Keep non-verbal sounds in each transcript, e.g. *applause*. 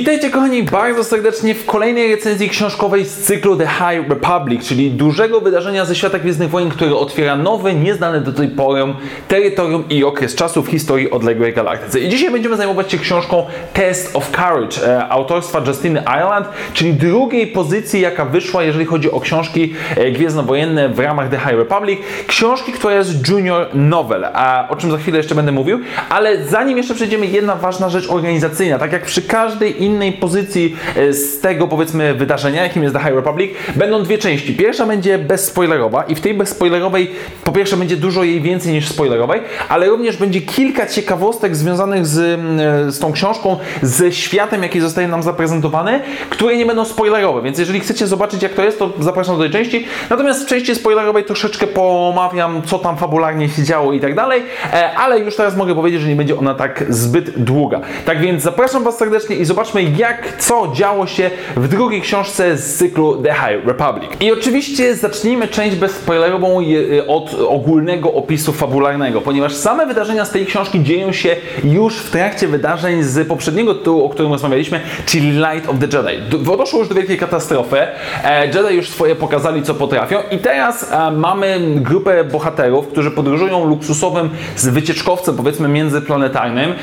Witajcie kochani bardzo serdecznie w kolejnej recenzji książkowej z cyklu The High Republic, czyli dużego wydarzenia ze świata Gwiezdnych Wojen, które otwiera nowe, nieznane do tej pory terytorium i okres czasu w historii odległej galaktyce. I dzisiaj będziemy zajmować się książką Test of Courage e, autorstwa Justiny Ireland, czyli drugiej pozycji, jaka wyszła, jeżeli chodzi o książki e, gwiezdnowojenne w ramach The High Republic. Książki, która jest junior novel, a o czym za chwilę jeszcze będę mówił, ale zanim jeszcze przejdziemy, jedna ważna rzecz organizacyjna. Tak jak przy każdej innej pozycji e, z tego powiedzmy wydarzenia, jakim jest The High Republic, będą dwie części. Pierwsza będzie bezspoilerowa i w tej bezspoilerowej po pierwsze będzie dużo jej więcej niż spoilerowej, ale również będzie kilka ciekawostek związanych z, e, z tą książką, ze światem, jaki zostaje nam zaprezentowany, które nie będą spoilerowe, więc jeżeli chcecie zobaczyć jak to jest, to zapraszam do tej części. Natomiast w części spoilerowej troszeczkę pomawiam, co tam fabularnie się działo i tak dalej, e, ale już teraz mogę powiedzieć, że nie będzie ona tak zbyt długa. Tak więc zapraszam Was serdecznie i zobaczmy jak co działo się w drugiej książce z cyklu The High Republic. I oczywiście zacznijmy część bezspoilerową y, od ogólnego opisu fabularnego, ponieważ same wydarzenia z tej książki dzieją się już w trakcie wydarzeń z poprzedniego tytułu, o którym rozmawialiśmy, czyli Light of the Jedi. Doszło już do wielkiej katastrofy, e, Jedi już swoje pokazali, co potrafią i teraz e, mamy grupę bohaterów, którzy podróżują luksusowym z wycieczkowcem, powiedzmy międzyplanetarnym,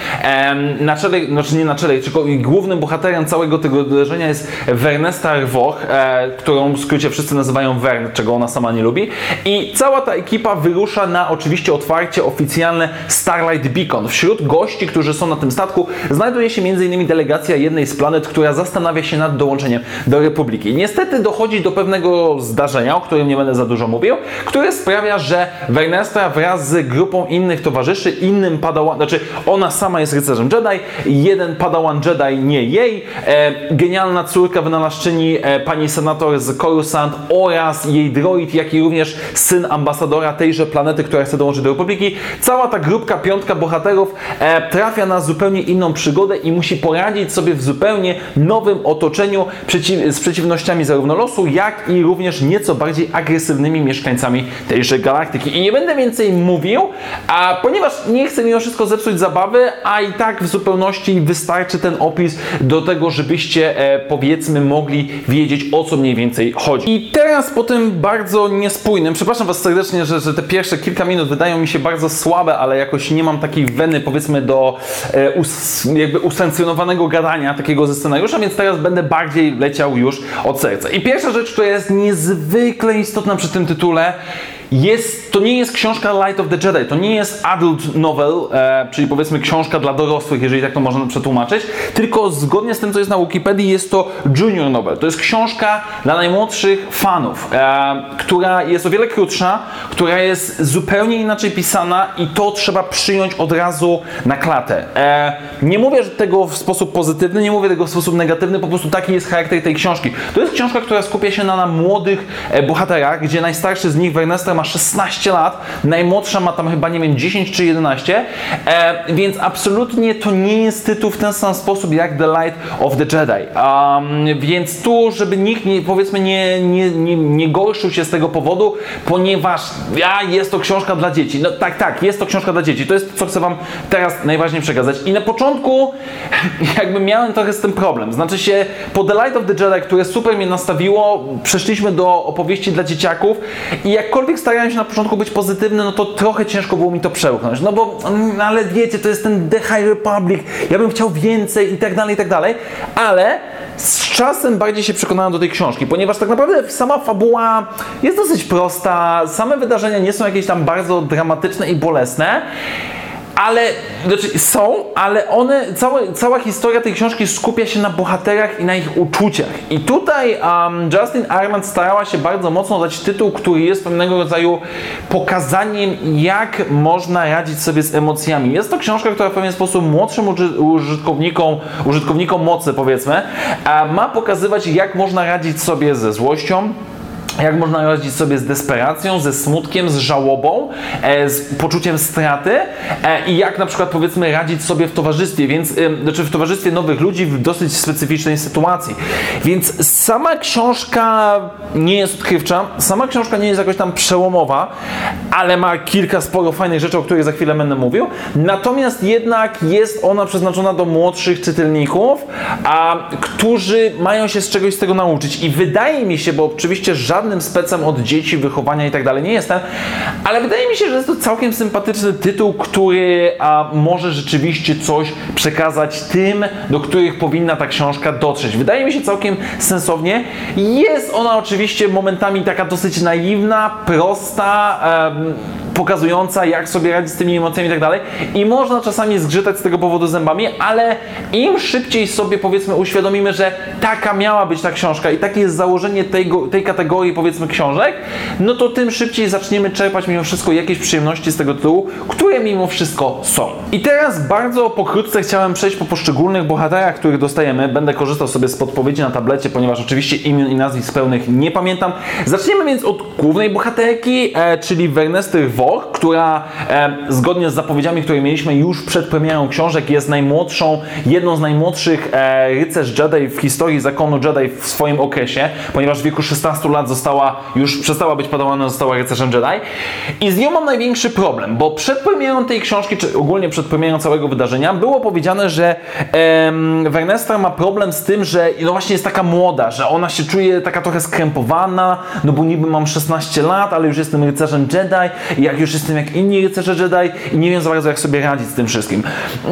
na czele, znaczy nie na czele, tylko głównym bohaterem całego tego wydarzenia jest Vernesta Rwoch, e, którą w skrócie wszyscy nazywają Vern, czego ona sama nie lubi. I cała ta ekipa wyrusza na oczywiście otwarcie oficjalne Starlight Beacon. Wśród gości, którzy są na tym statku, znajduje się m.in. delegacja jednej z planet, która zastanawia się nad dołączeniem do Republiki. Niestety dochodzi do pewnego zdarzenia, o którym nie będę za dużo mówił, które sprawia, że Vernesta wraz z grupą innych towarzyszy, innym padawan, znaczy ona sama jest rycerzem Jedi, jeden padawan Jedi nie jej, e, genialna córka wynalazczyni e, pani senator z Coruscant oraz jej droid, jak i również syn ambasadora tejże planety, która chce dołączyć do Republiki. Cała ta grupka, piątka bohaterów e, trafia na zupełnie inną przygodę i musi poradzić sobie w zupełnie nowym otoczeniu z przeciwnościami zarówno losu, jak i również nieco bardziej agresywnymi mieszkańcami tejże galaktyki. I nie będę więcej mówił, a ponieważ nie chcę mimo wszystko zepsuć zabawy, a i tak w zupełności wystarczy ten opis do tego, żebyście e, powiedzmy mogli wiedzieć o co mniej więcej chodzi. I teraz po tym bardzo niespójnym, przepraszam Was serdecznie, że, że te pierwsze kilka minut wydają mi się bardzo słabe, ale jakoś nie mam takiej weny powiedzmy do e, us, jakby usankcjonowanego gadania takiego ze scenariusza, więc teraz będę bardziej leciał już od serca. I pierwsza rzecz, która jest niezwykle istotna przy tym tytule, jest, to nie jest książka Light of the Jedi, to nie jest adult novel, e, czyli powiedzmy książka dla dorosłych, jeżeli tak to można przetłumaczyć, tylko zgodnie z tym, co jest na Wikipedii, jest to junior novel. To jest książka dla najmłodszych fanów, e, która jest o wiele krótsza, która jest zupełnie inaczej pisana i to trzeba przyjąć od razu na klatę. E, nie mówię tego w sposób pozytywny, nie mówię tego w sposób negatywny, po prostu taki jest charakter tej książki. To jest książka, która skupia się na, na młodych e, bohaterach, gdzie najstarszy z nich, Wernester, ma 16 lat, najmłodsza ma tam chyba, nie wiem, 10 czy 11, e, więc absolutnie to nie jest tytuł w ten sam sposób jak The Light of the Jedi. Um, więc tu, żeby nikt, nie, powiedzmy, nie, nie, nie, nie gorszył się z tego powodu, ponieważ ja, jest to książka dla dzieci. No tak, tak, jest to książka dla dzieci. To jest, co chcę Wam teraz najważniej przekazać. I na początku *laughs* jakby miałem trochę z tym problem. Znaczy się, po The Light of the Jedi, które super mnie nastawiło, przeszliśmy do opowieści dla dzieciaków i jakkolwiek starałem starałem się na początku być pozytywny, no to trochę ciężko było mi to przełknąć. No bo, mm, ale wiecie, to jest ten The High Republic, ja bym chciał więcej i tak dalej, i tak dalej, ale z czasem bardziej się przekonałem do tej książki, ponieważ tak naprawdę sama fabuła jest dosyć prosta, same wydarzenia nie są jakieś tam bardzo dramatyczne i bolesne ale znaczy są, ale one, całe, cała historia tej książki skupia się na bohaterach i na ich uczuciach. I tutaj um, Justin Armand starała się bardzo mocno dać tytuł, który jest pewnego rodzaju pokazaniem, jak można radzić sobie z emocjami. Jest to książka, która w pewien sposób młodszym użytkownikom, użytkownikom mocy, powiedzmy, ma pokazywać, jak można radzić sobie ze złością, jak można radzić sobie z desperacją, ze smutkiem, z żałobą, e, z poczuciem straty e, i jak na przykład powiedzmy radzić sobie w towarzystwie, więc e, znaczy w towarzystwie nowych ludzi w dosyć specyficznej sytuacji. Więc sama książka nie jest odkrywcza, sama książka nie jest jakoś tam przełomowa, ale ma kilka sporo fajnych rzeczy, o których za chwilę będę mówił. Natomiast jednak jest ona przeznaczona do młodszych czytelników, a którzy mają się z czegoś z tego nauczyć. I wydaje mi się, bo oczywiście żadne żadnym specem od dzieci, wychowania i tak nie jestem, ale wydaje mi się, że jest to całkiem sympatyczny tytuł, który a, może rzeczywiście coś przekazać tym, do których powinna ta książka dotrzeć. Wydaje mi się całkiem sensownie. Jest ona oczywiście momentami taka dosyć naiwna, prosta, pokazująca, jak sobie radzić z tymi emocjami i tak dalej. I można czasami zgrzytać z tego powodu zębami, ale im szybciej sobie powiedzmy uświadomimy, że taka miała być ta książka i takie jest założenie tej, tej kategorii powiedzmy książek, no to tym szybciej zaczniemy czerpać mimo wszystko jakieś przyjemności z tego tytułu, które mimo wszystko są. I teraz bardzo pokrótce chciałem przejść po poszczególnych bohaterach, których dostajemy. Będę korzystał sobie z podpowiedzi na tablecie, ponieważ oczywiście imion i nazwisk pełnych nie pamiętam. Zaczniemy więc od głównej bohaterki, e, czyli Wernesty Która e, zgodnie z zapowiedziami, które mieliśmy już przed premierą książek, jest najmłodszą, jedną z najmłodszych e, rycerz Jedi w historii zakonu Jedi w swoim okresie, ponieważ w wieku 16 lat została już przestała być podawana, została rycerzem Jedi. I z nią mam największy problem, bo przed premierą tej książki, czy ogólnie przed premierą całego wydarzenia, było powiedziane, że em, ma problem z tym, że no właśnie jest taka młoda, że ona się czuje taka trochę skrępowana, no bo niby mam 16 lat, ale już jestem rycerzem Jedi, i jak już jestem jak inni rycerze Jedi i nie wiem za bardzo jak sobie radzić z tym wszystkim.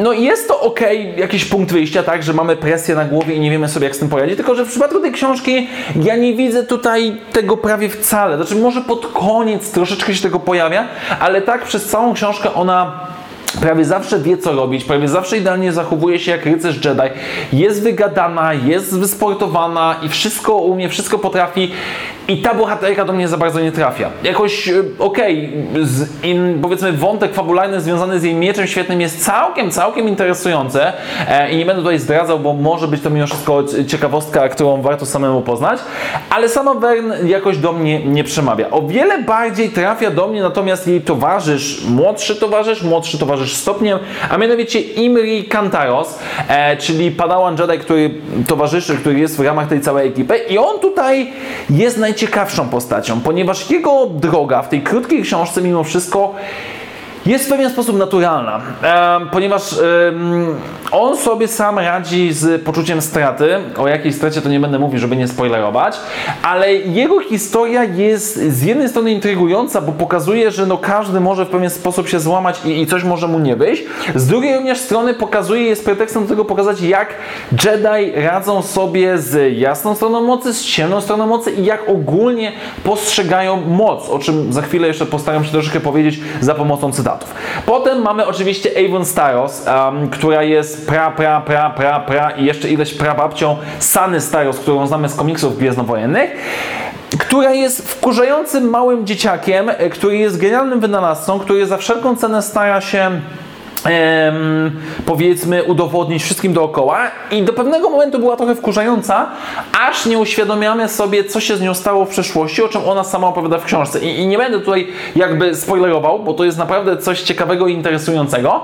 No jest to ok, jakiś punkt wyjścia, tak, że mamy presję na głowie i nie wiemy sobie jak z tym poradzić, tylko że w przypadku tej książki ja nie widzę tutaj tego prawie wcale. Znaczy, może pod koniec troszeczkę się tego pojawia, ale tak przez całą książkę ona prawie zawsze wie, co robić, prawie zawsze idealnie zachowuje się jak rycerz Jedi. Jest wygadana, jest wysportowana i wszystko umie, wszystko potrafi. I ta bohaterka do mnie za bardzo nie trafia. Jakoś, e, okej, okay, powiedzmy wątek fabularny związany z jej mieczem świetnym jest całkiem, całkiem interesujący e, i nie będę tutaj zdradzał, bo może być to mimo wszystko ciekawostka, którą warto samemu poznać, ale sama Vern jakoś do mnie nie przemawia. O wiele bardziej trafia do mnie natomiast jej towarzysz, młodszy towarzysz, młodszy towarzysz stopniem, a mianowicie Imri Kantaros, e, czyli padawan Jedi, który towarzyszy, który jest w ramach tej całej ekipy. I on tutaj jest naj najciekawszą postacią, ponieważ jego droga w tej krótkiej książce mimo wszystko jest w pewien sposób naturalna, ponieważ on sobie sam radzi z poczuciem straty. O jakiej stracie to nie będę mówił, żeby nie spoilerować, ale jego historia jest z jednej strony intrygująca, bo pokazuje, że no każdy może w pewien sposób się złamać i, coś może mu nie wyjść. Z drugiej również strony pokazuje, jest pretekstem do tego pokazać, jak Jedi radzą sobie z jasną stroną mocy, z ciemną stroną mocy i jak ogólnie postrzegają moc, o czym za chwilę jeszcze postaram się troszeczkę powiedzieć za pomocą cytatu. Potem mamy oczywiście Avon Staros, um, która jest pra, pra, pra, pra, pra i jeszcze ileś prababcią Sany Staros, którą znamy z komiksów gwiezdnowojennych która jest wkurzającym małym dzieciakiem, e, który jest genialnym wynalazcą, który za wszelką cenę stara się powiedzmy udowodnić wszystkim dookoła i do pewnego momentu była trochę wkurzająca, aż nie uświadomiamy sobie, co się z nią stało w przeszłości, o czym ona sama opowiada w książce. I, I, nie będę tutaj jakby spoilerował, bo to jest naprawdę coś ciekawego i interesującego,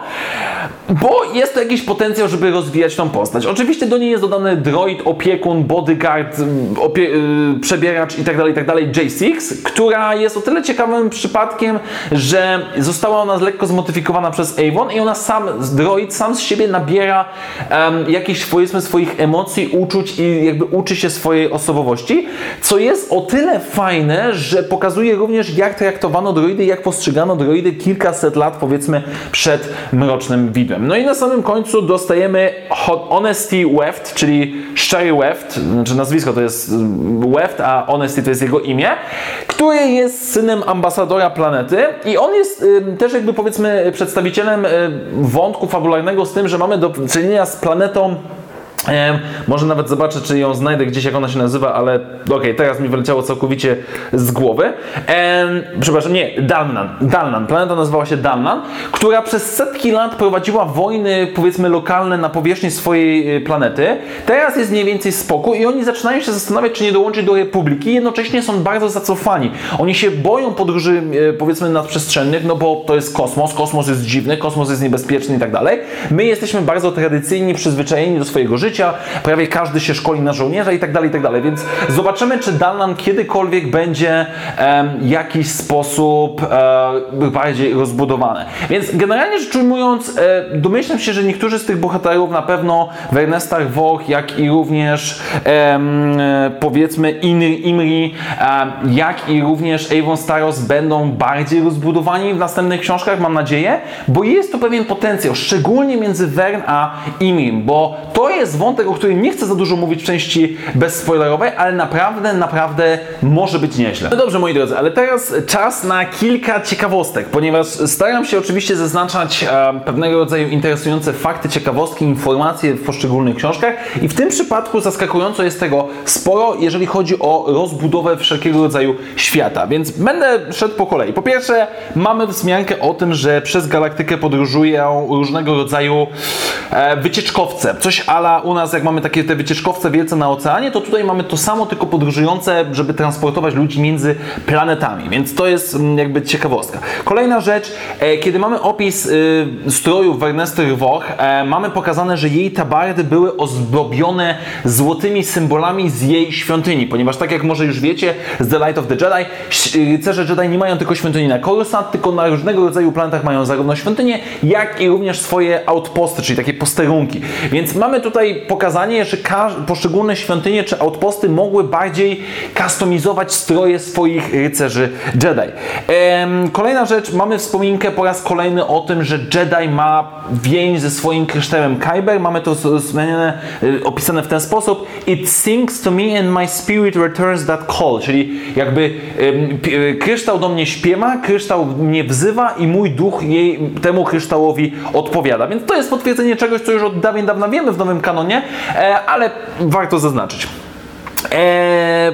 bo jest to jakiś potencjał, żeby rozwijać tą postać. Oczywiście do niej jest dodany droid, opiekun, bodyguard, opie yy, przebieracz itd., itd., tak J6, która jest o tyle ciekawym przypadkiem, że została ona lekko zmodyfikowana przez Avon i ona ona sam, droid sam z siebie nabiera um, jakichś powiedzmy swoich emocji, uczuć i jakby uczy się swojej osobowości, co jest o tyle fajne, że pokazuje również jak traktowano droidy, jak postrzegano droidy kilkaset lat powiedzmy przed mrocznym widłem. No i na samym końcu dostajemy Honesty Weft, czyli Szczery Weft, znaczy nazwisko to jest Weft, a Honesty to jest jego imię, który jest synem ambasadora planety i on jest y, też jakby powiedzmy przedstawicielem y, wątku fabularnego z tym, że mamy do czynienia z planetą może nawet zobaczę, czy ją znajdę gdzieś, jak ona się nazywa, ale okej, okay, teraz mi wyleciało całkowicie z głowy. przepraszam, nie, Dalnan. Dalnan. Planeta nazywała się Dalnan, która przez setki lat prowadziła wojny, powiedzmy, lokalne na powierzchni swojej y, planety. Teraz jest mniej więcej spokój i oni zaczynają się zastanawiać, czy nie dołączyć do Republiki. Jednocześnie są bardzo zacofani. Oni się boją podróży, y, powiedzmy, nadprzestrzennych, no bo to jest kosmos, kosmos jest dziwny, kosmos jest niebezpieczny i tak dalej. My jesteśmy bardzo tradycyjni, przyzwyczajeni do swojego życia, życia, prawie każdy się szkoli na żołnierza i tak dalej, i tak dalej. Więc zobaczymy, czy Dalnan kiedykolwiek będzie w jakiś sposób e, bardziej rozbudowane. Więc generalnie rzecz ujmując, e, domyślam się, że niektórzy z tych bohaterów na pewno w Ernestach Woch, jak i również powiedzmy Imri, jak i również Avon Staros będą bardziej rozbudowani w następnych książkach, mam nadzieję, bo jest to pewien potencjał, szczególnie między Wern a Imrim, bo to jest wątek, o którym nie chcę za dużo mówić w części bezspoilerowej, ale naprawdę, naprawdę może być nieźle. No dobrze, moi drodzy, ale teraz czas na kilka ciekawostek, ponieważ staram się oczywiście zaznaczać e, pewnego rodzaju interesujące fakty, ciekawostki, informacje w poszczególnych książkach i w tym przypadku zaskakująco jest tego sporo, jeżeli chodzi o rozbudowę wszelkiego rodzaju świata, więc będę szedł po kolei. Po pierwsze, mamy wzmiankę o tym, że przez galaktykę podróżują różnego rodzaju e, wycieczkowce, coś ala u nas, jak mamy takie te wycieczkowce wielce na oceanie, to tutaj mamy to samo, tylko podróżujące, żeby transportować ludzi między planetami, więc to jest mm, jakby ciekawostka. Kolejna rzecz, e, kiedy mamy opis y, strojów Ernest Woch, e, mamy pokazane, że jej tabardy były ozdobione złotymi symbolami z jej świątyni, ponieważ tak jak może już wiecie, z The Light of the Jedi, rycerze Jedi nie mają tylko świątyni na Coruscant, tylko na różnego rodzaju planetach mają zarówno świątynie, jak i również swoje outposty, czyli takie posterunki. Więc mamy tutaj pokazanie, że poszczególne świątynie czy outposty mogły bardziej kustomizować stroje swoich rycerzy Jedi. Kolejna rzecz, mamy wspominkę po raz kolejny o tym, że Jedi ma więź ze swoim kryształem Kyber. Mamy to zmienione, y, opisane w ten sposób. It sings to me and my spirit returns that call, czyli jakby y, kryształ do mnie śpiewa, kryształ mnie wzywa i mój duch jej, temu kryształowi odpowiada. Więc to jest potwierdzenie czegoś, co już od dawien dawna wiemy w nowym kanonie, E, ale warto zaznaczyć. E,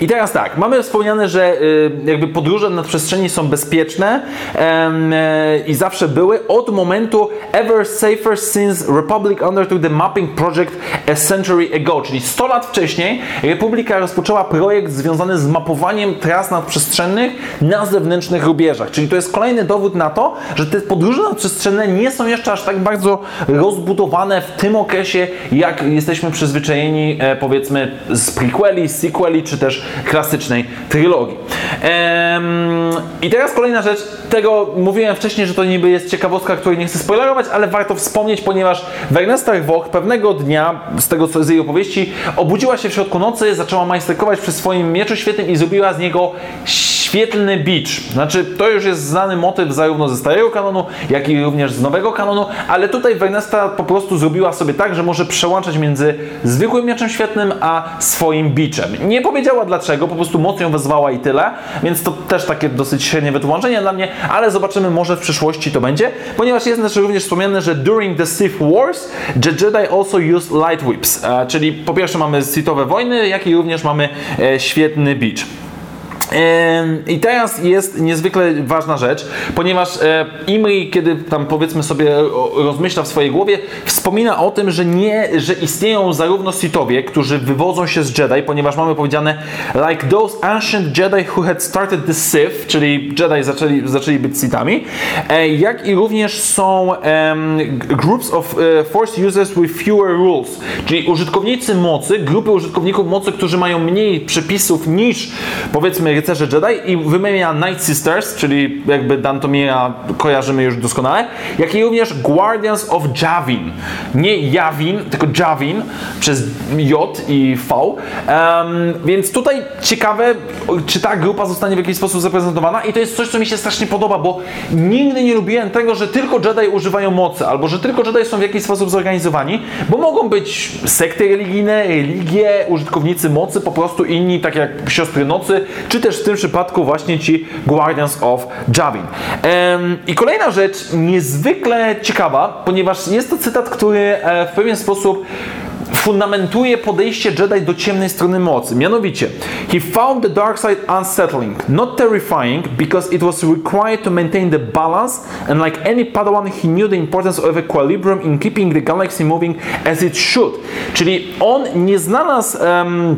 i teraz tak, mamy wspomniane, że y, jakby podróże nad przestrzeni są bezpieczne e, i zawsze były od momentu ever safer since Republic undertook the mapping project a century ago, czyli 100 lat wcześniej Republika rozpoczęła projekt związany z mapowaniem tras nadprzestrzennych na zewnętrznych rubieżach, czyli to jest kolejny dowód na to, że te podróże nadprzestrzenne nie są jeszcze aż tak bardzo rozbudowane w tym okresie, jak jesteśmy przyzwyczajeni e, powiedzmy z prequeli, sequeli, czy też klasycznej trylogii. Ehm, I teraz kolejna rzecz, tego mówiłem wcześniej, że to niby jest ciekawostka, której nie chcę spoilerować, ale warto wspomnieć, ponieważ Werner Woch pewnego dnia, z tego co z jej opowieści, obudziła się w środku nocy, zaczęła majsterkować przy swoim mieczu świetnym i zrobiła z niego świetlny beach. Znaczy, to już jest znany motyw zarówno ze starego kanonu, jak i również z nowego kanonu, ale tutaj Wernesta po prostu zrobiła sobie tak, że może przełączać między zwykłym mieczem świetnym, a swoim beachem. Nie powiedziała dlaczego, po prostu moc ją wezwała i tyle, więc to też takie dosyć średnie wytłumaczenie dla mnie, ale zobaczymy, może w przyszłości to będzie, ponieważ jest też również wspomniane, że during the Sith Wars, the Jedi also used light whips, e, czyli po pierwsze mamy Sithowe wojny, jak i również mamy e, świetny beach. I teraz jest niezwykle ważna rzecz, ponieważ e, Imri, kiedy tam powiedzmy sobie rozmyśla w swojej głowie, wspomina o tym, że nie, że istnieją zarówno Sithowie, którzy wywodzą się z Jedi, ponieważ mamy powiedziane like those ancient Jedi who had started the Sith, czyli Jedi zaczęli, zaczęli być Sithami, e, jak i również są um, groups of Force users with fewer rules, czyli użytkownicy mocy, grupy użytkowników mocy, którzy mają mniej przepisów niż powiedzmy rycerze Jedi i wymienia Night Sisters, czyli jakby Dantomira kojarzymy już doskonale, jak i również Guardians of Javin. Nie Javin, tylko Javin przez J i V. Um, więc tutaj ciekawe, czy ta grupa zostanie w jakiś sposób zaprezentowana i to jest coś, co mi się strasznie podoba, bo nigdy nie lubiłem tego, że tylko Jedi używają mocy, albo że tylko Jedi są w jakiś sposób zorganizowani, bo mogą być sekty religijne, religie, użytkownicy mocy, po prostu inni, tak jak siostry nocy, czy też w tym przypadku właśnie ci Guardians of Javin. I kolejna rzecz niezwykle ciekawa, ponieważ jest to cytat, który e, w pewien sposób fundamentuje podejście Jedi do ciemnej strony mocy. Mianowicie, he found the dark side unsettling, not terrifying, because it was required to maintain the balance, and like any Padawan, he knew the importance of equilibrium in keeping the galaxy moving as it should. Czyli on nie znalazł um,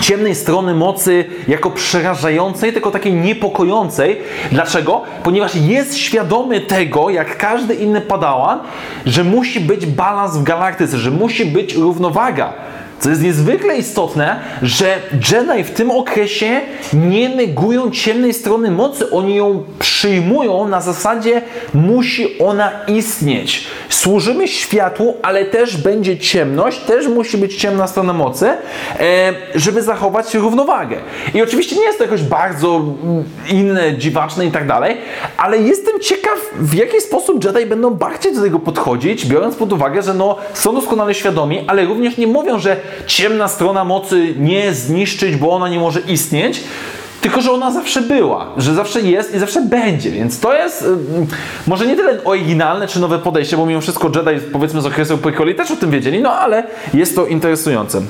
ciemnej strony mocy jako przerażającej, tylko takiej niepokojącej. Dlaczego? Ponieważ jest świadomy tego, jak każdy inny padałan, że musi być balans w galaktyce, że musi być równowaga. Co jest niezwykle istotne, że Jedi w tym okresie nie negują ciemnej strony mocy. Oni ją przyjmują na zasadzie musi ona istnieć. Służymy światłu, ale też będzie ciemność, też musi być ciemna strona mocy, e, żeby zachować równowagę. I oczywiście nie jest to jakoś bardzo mm, inne, dziwaczne i tak dalej, ale jestem ciekaw, w jaki sposób Jedi będą bardziej do tego podchodzić, biorąc pod uwagę, że no, są doskonale świadomi, ale również nie mówią, że ciemna strona mocy nie zniszczyć, bo ona nie może istnieć, tylko że ona zawsze była, że zawsze jest i zawsze będzie, więc to jest może nie tyle oryginalne czy nowe podejście, bo mimo wszystko Jedi powiedzmy z okresu prequeli też o tym wiedzieli, no ale jest to interesujące.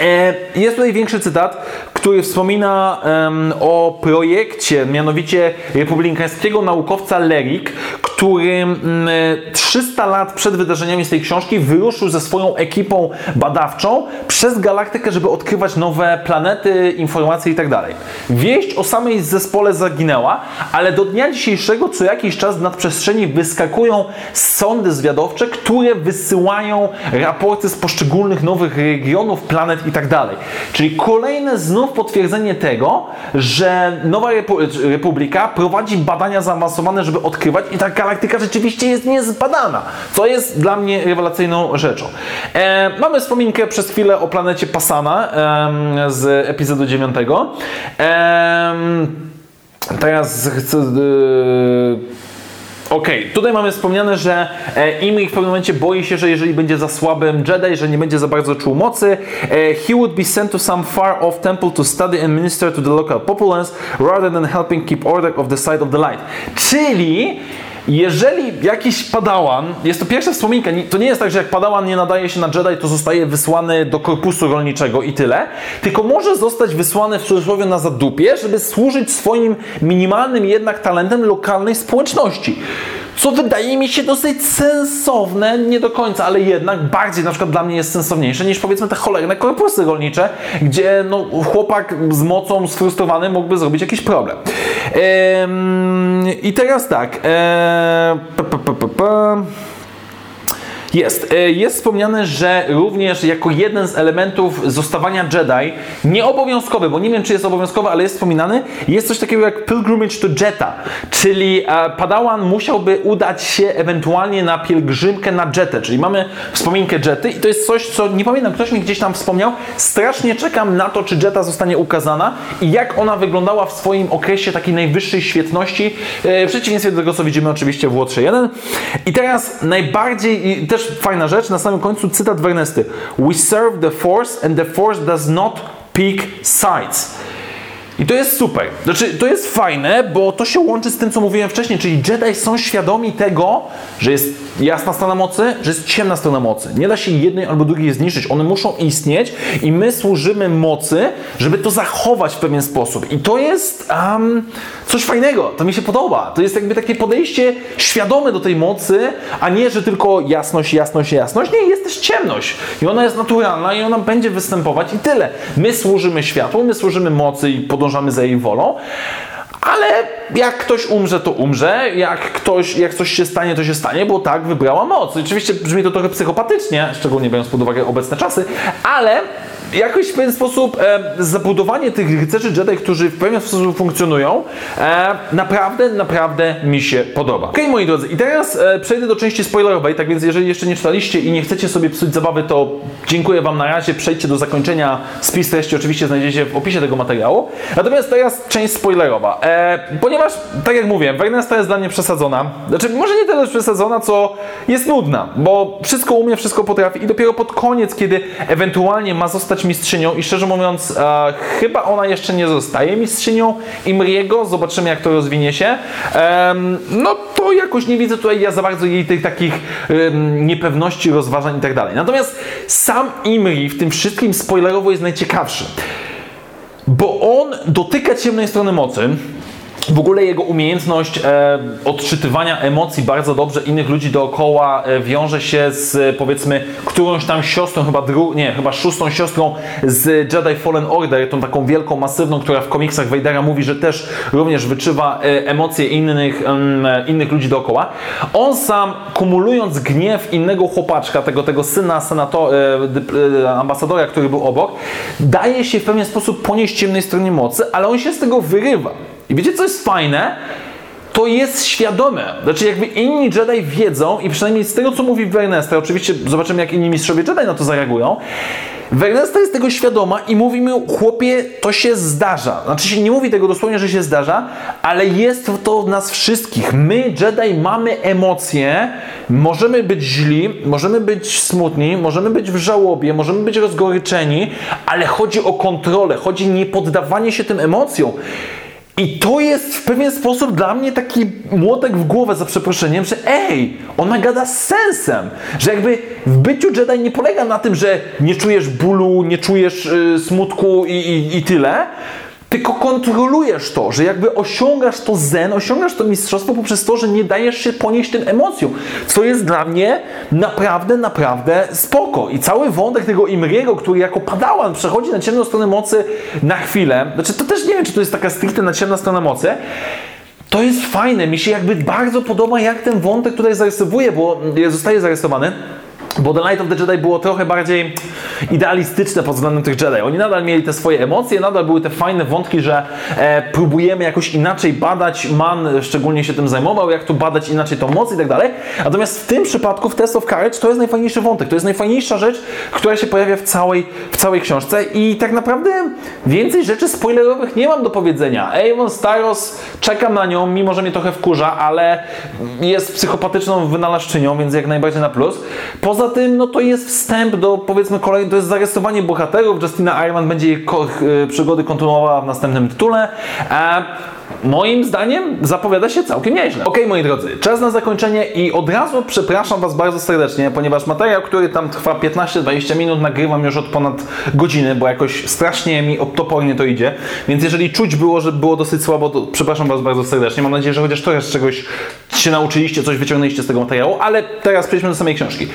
E, jest tutaj większy cytat, który wspomina um, o projekcie, mianowicie republikańskiego naukowca Lerik, który um, 300 lat przed wydarzeniami z tej książki wyruszył ze swoją ekipą badawczą przez galaktykę, żeby odkrywać nowe planety, informacje itd. Tak Wieść o samej zespole zaginęła, ale do dnia dzisiejszego co jakiś czas w nadprzestrzeni wyskakują sondy zwiadowcze, które wysyłają raporty z poszczególnych nowych regionów, planet itd. Tak Czyli kolejne znów potwierdzenie tego, że Nowa Republika prowadzi badania zaawansowane, żeby odkrywać i ta galaktyka rzeczywiście jest niezbadana, co jest dla mnie rewelacyjną rzeczą. E, mamy wspominkę przez chwilę o planecie Passana e, z epizodu 9. E, teraz chcę... E, Okej, okay. tutaj mamy wspomniane, że e, Imri w pewnym momencie boi się, że jeżeli będzie za słabym Jedi, że nie będzie za bardzo czuł mocy, e, he would be sent to some far off temple to study and minister to the local populace rather than helping keep order of the side of the light. Czyli jeżeli jakiś padałan, jest to pierwsza wspominka, to nie jest tak, że jak padałan nie nadaje się na Jedi, to zostaje wysłany do korpusu rolniczego i tyle, tylko może zostać wysłany w cudzysłowie na zadupie, żeby służyć swoim minimalnym jednak talentem lokalnej społeczności co wydaje mi się dosyć sensowne, nie do końca, ale jednak bardziej na przykład dla mnie jest sensowniejsze niż powiedzmy te cholerne korpusy rolnicze, gdzie no, chłopak z mocą sfrustrowany mógłby zrobić jakiś problem. Ehm, I teraz tak. Eee, jest. E, jest. Wspomniane, że również jako jeden z elementów zostawania Jedi, nieobowiązkowy, bo nie wiem czy jest obowiązkowy, ale jest wspominany, jest coś takiego jak Pilgrimage to Jetta, czyli e, Padawan musiałby udać się ewentualnie na pielgrzymkę na Jetę, czyli mamy wspominkę Jety i to jest coś, co nie pamiętam, ktoś mi gdzieś tam wspomniał, strasznie czekam na to, czy Jetta zostanie ukazana i jak ona wyglądała w swoim okresie takiej najwyższej świetności, e, w przeciwieństwie do tego, co widzimy oczywiście w Łotrze 1. I teraz najbardziej, też fajna rzecz, na samym końcu cytat Wernesty. We serve the force and the force does not pick sides. I to jest super. Znaczy, to jest fajne, bo to się łączy z tym, co mówiłem wcześniej, czyli Jedi są świadomi tego, że jest jasna strona mocy, że jest ciemna strona mocy. Nie da się jednej albo drugiej zniszczyć. One muszą istnieć i my służymy mocy, żeby to zachować w pewien sposób. I to jest um, coś fajnego. To mi się podoba. To jest jakby takie podejście świadome do tej mocy, a nie, że tylko jasność, jasność, jasność. Nie, jest też ciemność. I ona jest naturalna i ona będzie występować i tyle. My służymy światłu, my służymy mocy i podążamy za jej wolą. Ale jak ktoś umrze, to umrze, jak ktoś, jak coś się stanie, to się stanie, bo tak wybrała moc. Oczywiście brzmi to trochę psychopatycznie, szczególnie biorąc pod uwagę obecne czasy, ale jakoś w pewien sposób e, zabudowanie tych rycerzy Jedi, którzy w pewien sposób funkcjonują, e, naprawdę, naprawdę mi się podoba. Ok, moi drodzy, i teraz e, przejdę do części spoilerowej, tak więc jeżeli jeszcze nie czytaliście i nie chcecie sobie psuć zabawy, to dziękuję Wam na razie, przejdźcie do zakończenia. Spis treści oczywiście znajdziecie w opisie tego materiału. Natomiast teraz część spoilerowa. E, e, ponieważ, tak jak mówię, Wernesta jest dla mnie przesadzona. Znaczy, może nie tyle przesadzona, co jest nudna, bo wszystko umie, wszystko potrafi i dopiero pod koniec, kiedy ewentualnie ma zostać mistrzynią i szczerze mówiąc, e, chyba ona jeszcze nie zostaje mistrzynią Imriego, zobaczymy jak to rozwinie się, e, no to jakoś nie widzę tutaj ja za bardzo jej tych takich niepewności, rozważań i tak dalej. Natomiast sam Imri w tym wszystkim spoilerowo jest najciekawszy. Bo on dotyka ciemnej strony mocy, w ogóle jego umiejętność e, odczytywania emocji bardzo dobrze innych ludzi dookoła e, wiąże się z powiedzmy którąś tam siostrą, chyba dru, nie, chyba szóstą siostrą z Jedi Fallen Order, tą taką wielką, masywną, która w komiksach Vadera mówi, że też również wyczuwa e, emocje innych, e, innych ludzi dookoła. On sam kumulując gniew innego chłopaczka, tego, tego syna senator, e, e, ambasadora, który był obok, daje się w pewien sposób ponieść ciemnej stronie mocy, ale on się z tego wyrywa. I wiecie, co jest fajne? To jest świadome. Znaczy, jakby inni Jedi wiedzą, i przynajmniej z tego, co mówi Wernester, oczywiście zobaczymy, jak inni mistrzowie Jedi na to zareagują. Wernesta jest tego świadoma i mówi mi, chłopie, to się zdarza. Znaczy się nie mówi tego dosłownie, że się zdarza, ale jest to w nas wszystkich. My, Jedi, mamy emocje, możemy być źli, możemy być smutni, możemy być w żałobie, możemy być rozgoryczeni, ale chodzi o kontrolę, chodzi nie poddawanie się tym emocjom. I to jest w pewien sposób dla mnie taki młotek w głowę za przeproszeniem, że ej, ona gada z sensem, że jakby w byciu Jedi nie polega na tym, że nie czujesz bólu, nie czujesz y, smutku i, i, i tyle, tylko kontrolujesz to, że jakby osiągasz to zen, osiągasz to mistrzostwo poprzez to, że nie dajesz się ponieść tym emocjom, co jest dla mnie naprawdę, naprawdę spoko. I cały wątek tego Imriego, który jako padałan przechodzi na ciemną stronę mocy na chwilę, znaczy to też nie wiem, czy to jest taka stricte na ciemna strona mocy, to jest fajne, mi się jakby bardzo podoba, jak ten wątek tutaj zarysowuje, bo zostaje zarysowany. Bo The Night of the Jedi było trochę bardziej idealistyczne pod względem tych Jedi. Oni nadal mieli te swoje emocje, nadal były te fajne wątki, że e, próbujemy jakoś inaczej badać. Man szczególnie się tym zajmował, jak tu badać inaczej tą moc i tak dalej. Natomiast w tym przypadku, w Test of Courage, to jest najfajniejszy wątek. To jest najfajniejsza rzecz, która się pojawia w całej, w całej książce i tak naprawdę więcej rzeczy spoilerowych nie mam do powiedzenia. Avon Styros, czekam na nią, mimo że mnie trochę wkurza, ale jest psychopatyczną wynalazczynią, więc jak najbardziej na plus. Poza Poza tym, no to jest wstęp do powiedzmy kolejnego, to jest zarysowanie bohaterów. Justina Ironman będzie jej e, przygody kontynuowała w następnym tytule. A moim zdaniem zapowiada się całkiem nieźle. Ok, moi drodzy, czas na zakończenie i od razu przepraszam Was bardzo serdecznie, ponieważ materiał, który tam trwa 15-20 minut, nagrywam już od ponad godziny, bo jakoś strasznie mi topornie to idzie. Więc jeżeli czuć było, że było dosyć słabo, to przepraszam Was bardzo serdecznie. Mam nadzieję, że chociaż trochę z czegoś się nauczyliście, coś wyciągnęliście z tego materiału, ale teraz przejdźmy do samej książki.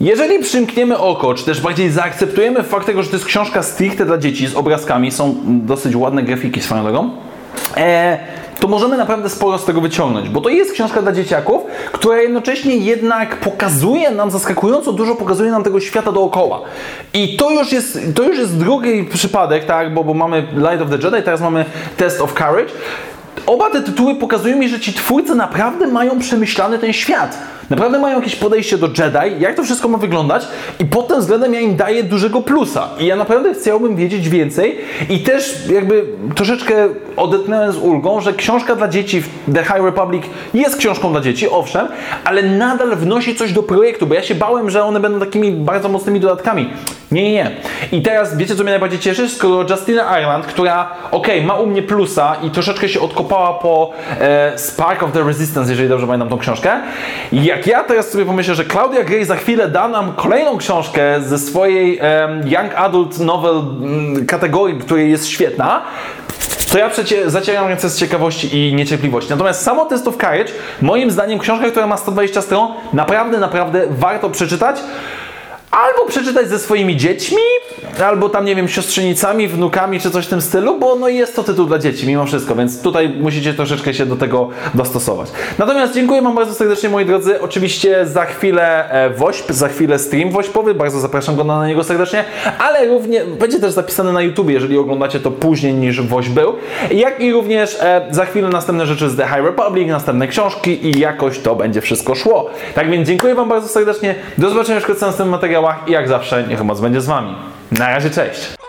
Jeżeli przymkniemy oko, czy też bardziej zaakceptujemy fakt tego, że to jest książka stricte dla dzieci z obrazkami, są dosyć ładne grafiki swoją drogą, e, to możemy naprawdę sporo z tego wyciągnąć, bo to jest książka dla dzieciaków, która jednocześnie jednak pokazuje nam, zaskakująco dużo pokazuje nam tego świata dookoła. I to już jest, to już jest drugi przypadek, tak, bo, bo mamy Light of the Jedi, teraz mamy Test of Courage. Oba te tytuły pokazują mi, że ci twórcy naprawdę mają przemyślany ten świat Naprawdę mają jakieś podejście do Jedi, jak to wszystko ma wyglądać i pod tym względem ja im daję dużego plusa. I ja naprawdę chciałbym wiedzieć więcej i też jakby troszeczkę odetnąłem z ulgą, że książka dla dzieci The High Republic jest książką dla dzieci, owszem, ale nadal wnosi coś do projektu, bo ja się bałem, że one będą takimi bardzo mocnymi dodatkami. Nie, nie, nie. I teraz wiecie, co mnie najbardziej cieszy? Skoro Justina Ireland, która, okay, ma u mnie plusa i troszeczkę się odkopała po e, Spark of the Resistance, jeżeli dobrze pamiętam tą książkę, jak ja teraz sobie pomyślę, że Claudia Gray za chwilę da nam kolejną książkę ze swojej um, Young Adult Novel um, kategorii, której jest świetna, to ja przecież zacieram ręce z ciekawości i niecierpliwości. Natomiast samo Test of Courage, moim zdaniem książka, która ma 120 stron, naprawdę, naprawdę warto przeczytać albo przeczytać ze swoimi dziećmi, albo tam, nie wiem, siostrzenicami, wnukami, czy coś w tym stylu, bo no jest to tytuł dla dzieci mimo wszystko, więc tutaj musicie troszeczkę się do tego dostosować. Natomiast dziękuję Wam bardzo serdecznie, moi drodzy. Oczywiście za chwilę e, WOŚP, za chwilę stream WOŚPowy, bardzo zapraszam go na niego serdecznie, ale również będzie też zapisany na YouTube, jeżeli oglądacie to później niż WOŚP był, jak i również e, za chwilę następne rzeczy z The High Republic, następne książki i jakoś to będzie wszystko szło. Tak więc dziękuję Wam bardzo serdecznie, do zobaczenia już w następnym i jak zawsze niech moc będzie z Wami. Na razie, cześć!